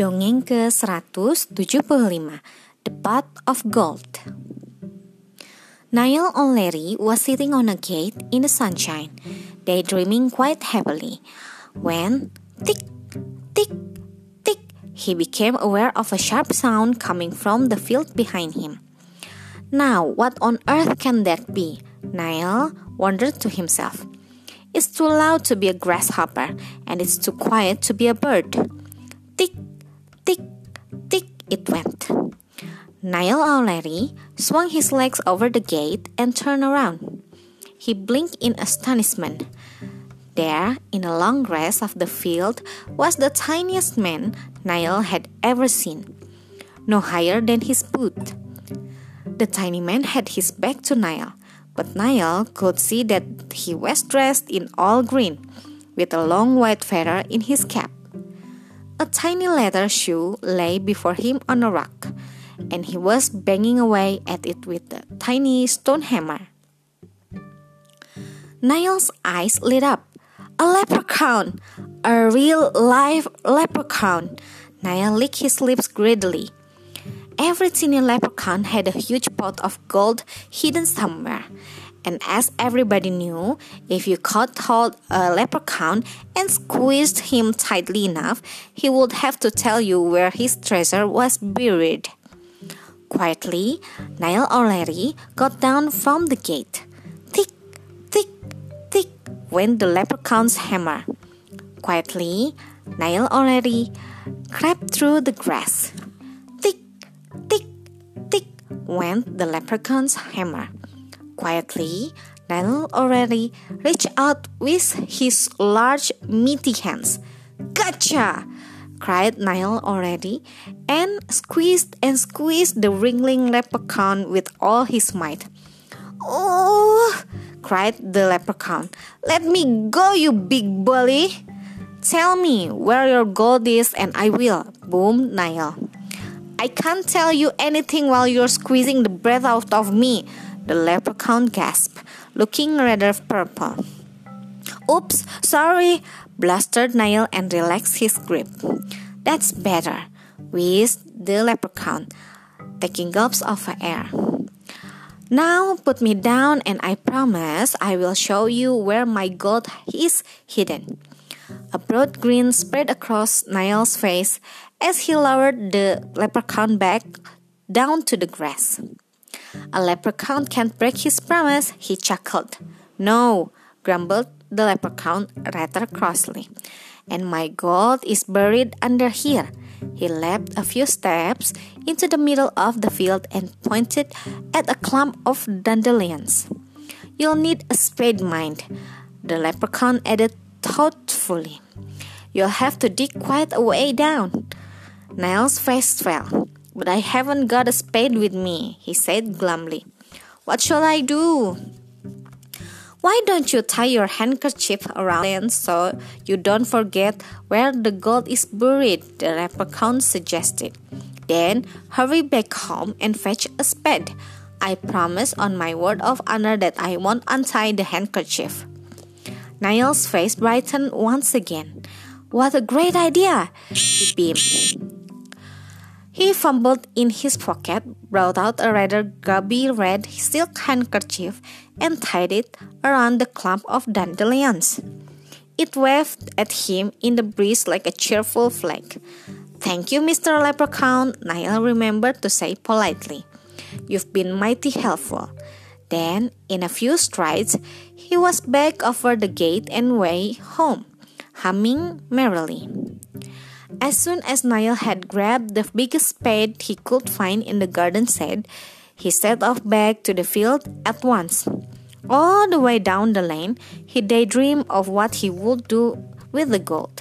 Dongeng ke-175 The Pot of Gold Niall O'Leary was sitting on a gate in the sunshine, daydreaming quite happily, when tick, tick, tick, he became aware of a sharp sound coming from the field behind him. Now, what on earth can that be? Niall wondered to himself. It's too loud to be a grasshopper, and it's too quiet to be a bird. It went. Niall O'Leary swung his legs over the gate and turned around. He blinked in astonishment. There, in the long grass of the field, was the tiniest man Niall had ever seen, no higher than his boot. The tiny man had his back to Niall, but Niall could see that he was dressed in all green, with a long white feather in his cap. A tiny leather shoe lay before him on a rock, and he was banging away at it with a tiny stone hammer. Niall's eyes lit up. A leprechaun! A real live leprechaun! Niall licked his lips greedily. Every tiny leprechaun had a huge pot of gold hidden somewhere. And as everybody knew, if you caught hold a leprechaun and squeezed him tightly enough, he would have to tell you where his treasure was buried. Quietly, Niall O'Leary got down from the gate. Tick, tick, tick went the leprechaun's hammer. Quietly, Niall O'Leary crept through the grass Tick, tick, tick went the leprechaun's hammer. Quietly, Niall O'Leary reached out with his large, meaty hands. Gotcha! cried Niall O'Leary, and squeezed and squeezed the wriggling leprechaun with all his might. Oh! cried the leprechaun. Let me go, you big bully! Tell me where your gold is, and I will, boomed Niall. I can't tell you anything while you're squeezing the breath out of me, the leprechaun gasped, looking rather purple. Oops, sorry, blustered Niall and relaxed his grip. That's better, wheezed the leprechaun, taking gulps of air. Now put me down and I promise I will show you where my gold is hidden. A broad grin spread across Niall's face as he lowered the leprechaun back down to the grass. A leprechaun can't break his promise, he chuckled. No, grumbled the leprechaun rather crossly. And my gold is buried under here. He leapt a few steps into the middle of the field and pointed at a clump of dandelions. You'll need a spade, mind, the leprechaun added thoughtfully. You'll have to dig quite a way down. Niall's face fell. But I haven't got a spade with me, he said glumly. What shall I do? Why don't you tie your handkerchief around it so you don't forget where the gold is buried? The leprechaun suggested. Then hurry back home and fetch a spade. I promise on my word of honor that I won't untie the handkerchief. Niall's face brightened once again. What a great idea! He beamed. He fumbled in his pocket, brought out a rather grubby red silk handkerchief, and tied it around the clump of dandelions. It waved at him in the breeze like a cheerful flag. Thank you, Mr. Leprechaun, Niall remembered to say politely. You've been mighty helpful. Then, in a few strides, he was back over the gate and way home, humming merrily. As soon as Niall had grabbed the biggest spade he could find in the garden shed, he set off back to the field at once. All the way down the lane, he daydreamed of what he would do with the gold.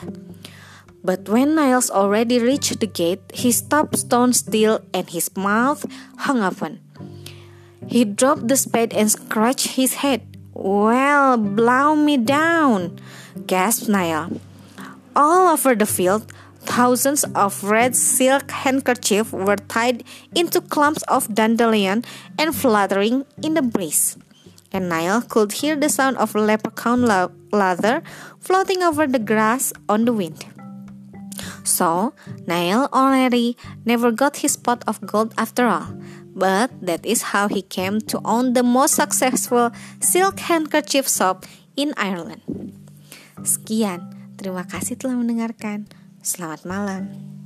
But when Niall O'Leary reached the gate, he stopped stone still and his mouth hung open. He dropped the spade and scratched his head. Well, blow me down, gasped Niall. All over the field, Thousands of red silk handkerchiefs were tied into clumps of dandelion and fluttering in the breeze. And Niall could hear the sound of leprechaun leather floating over the grass on the wind. So, Niall O'Leary never got his pot of gold after all. But that is how he came to own the most successful silk handkerchief shop in Ireland. Sekian, terima kasih telah mendengarkan. Selamat malam.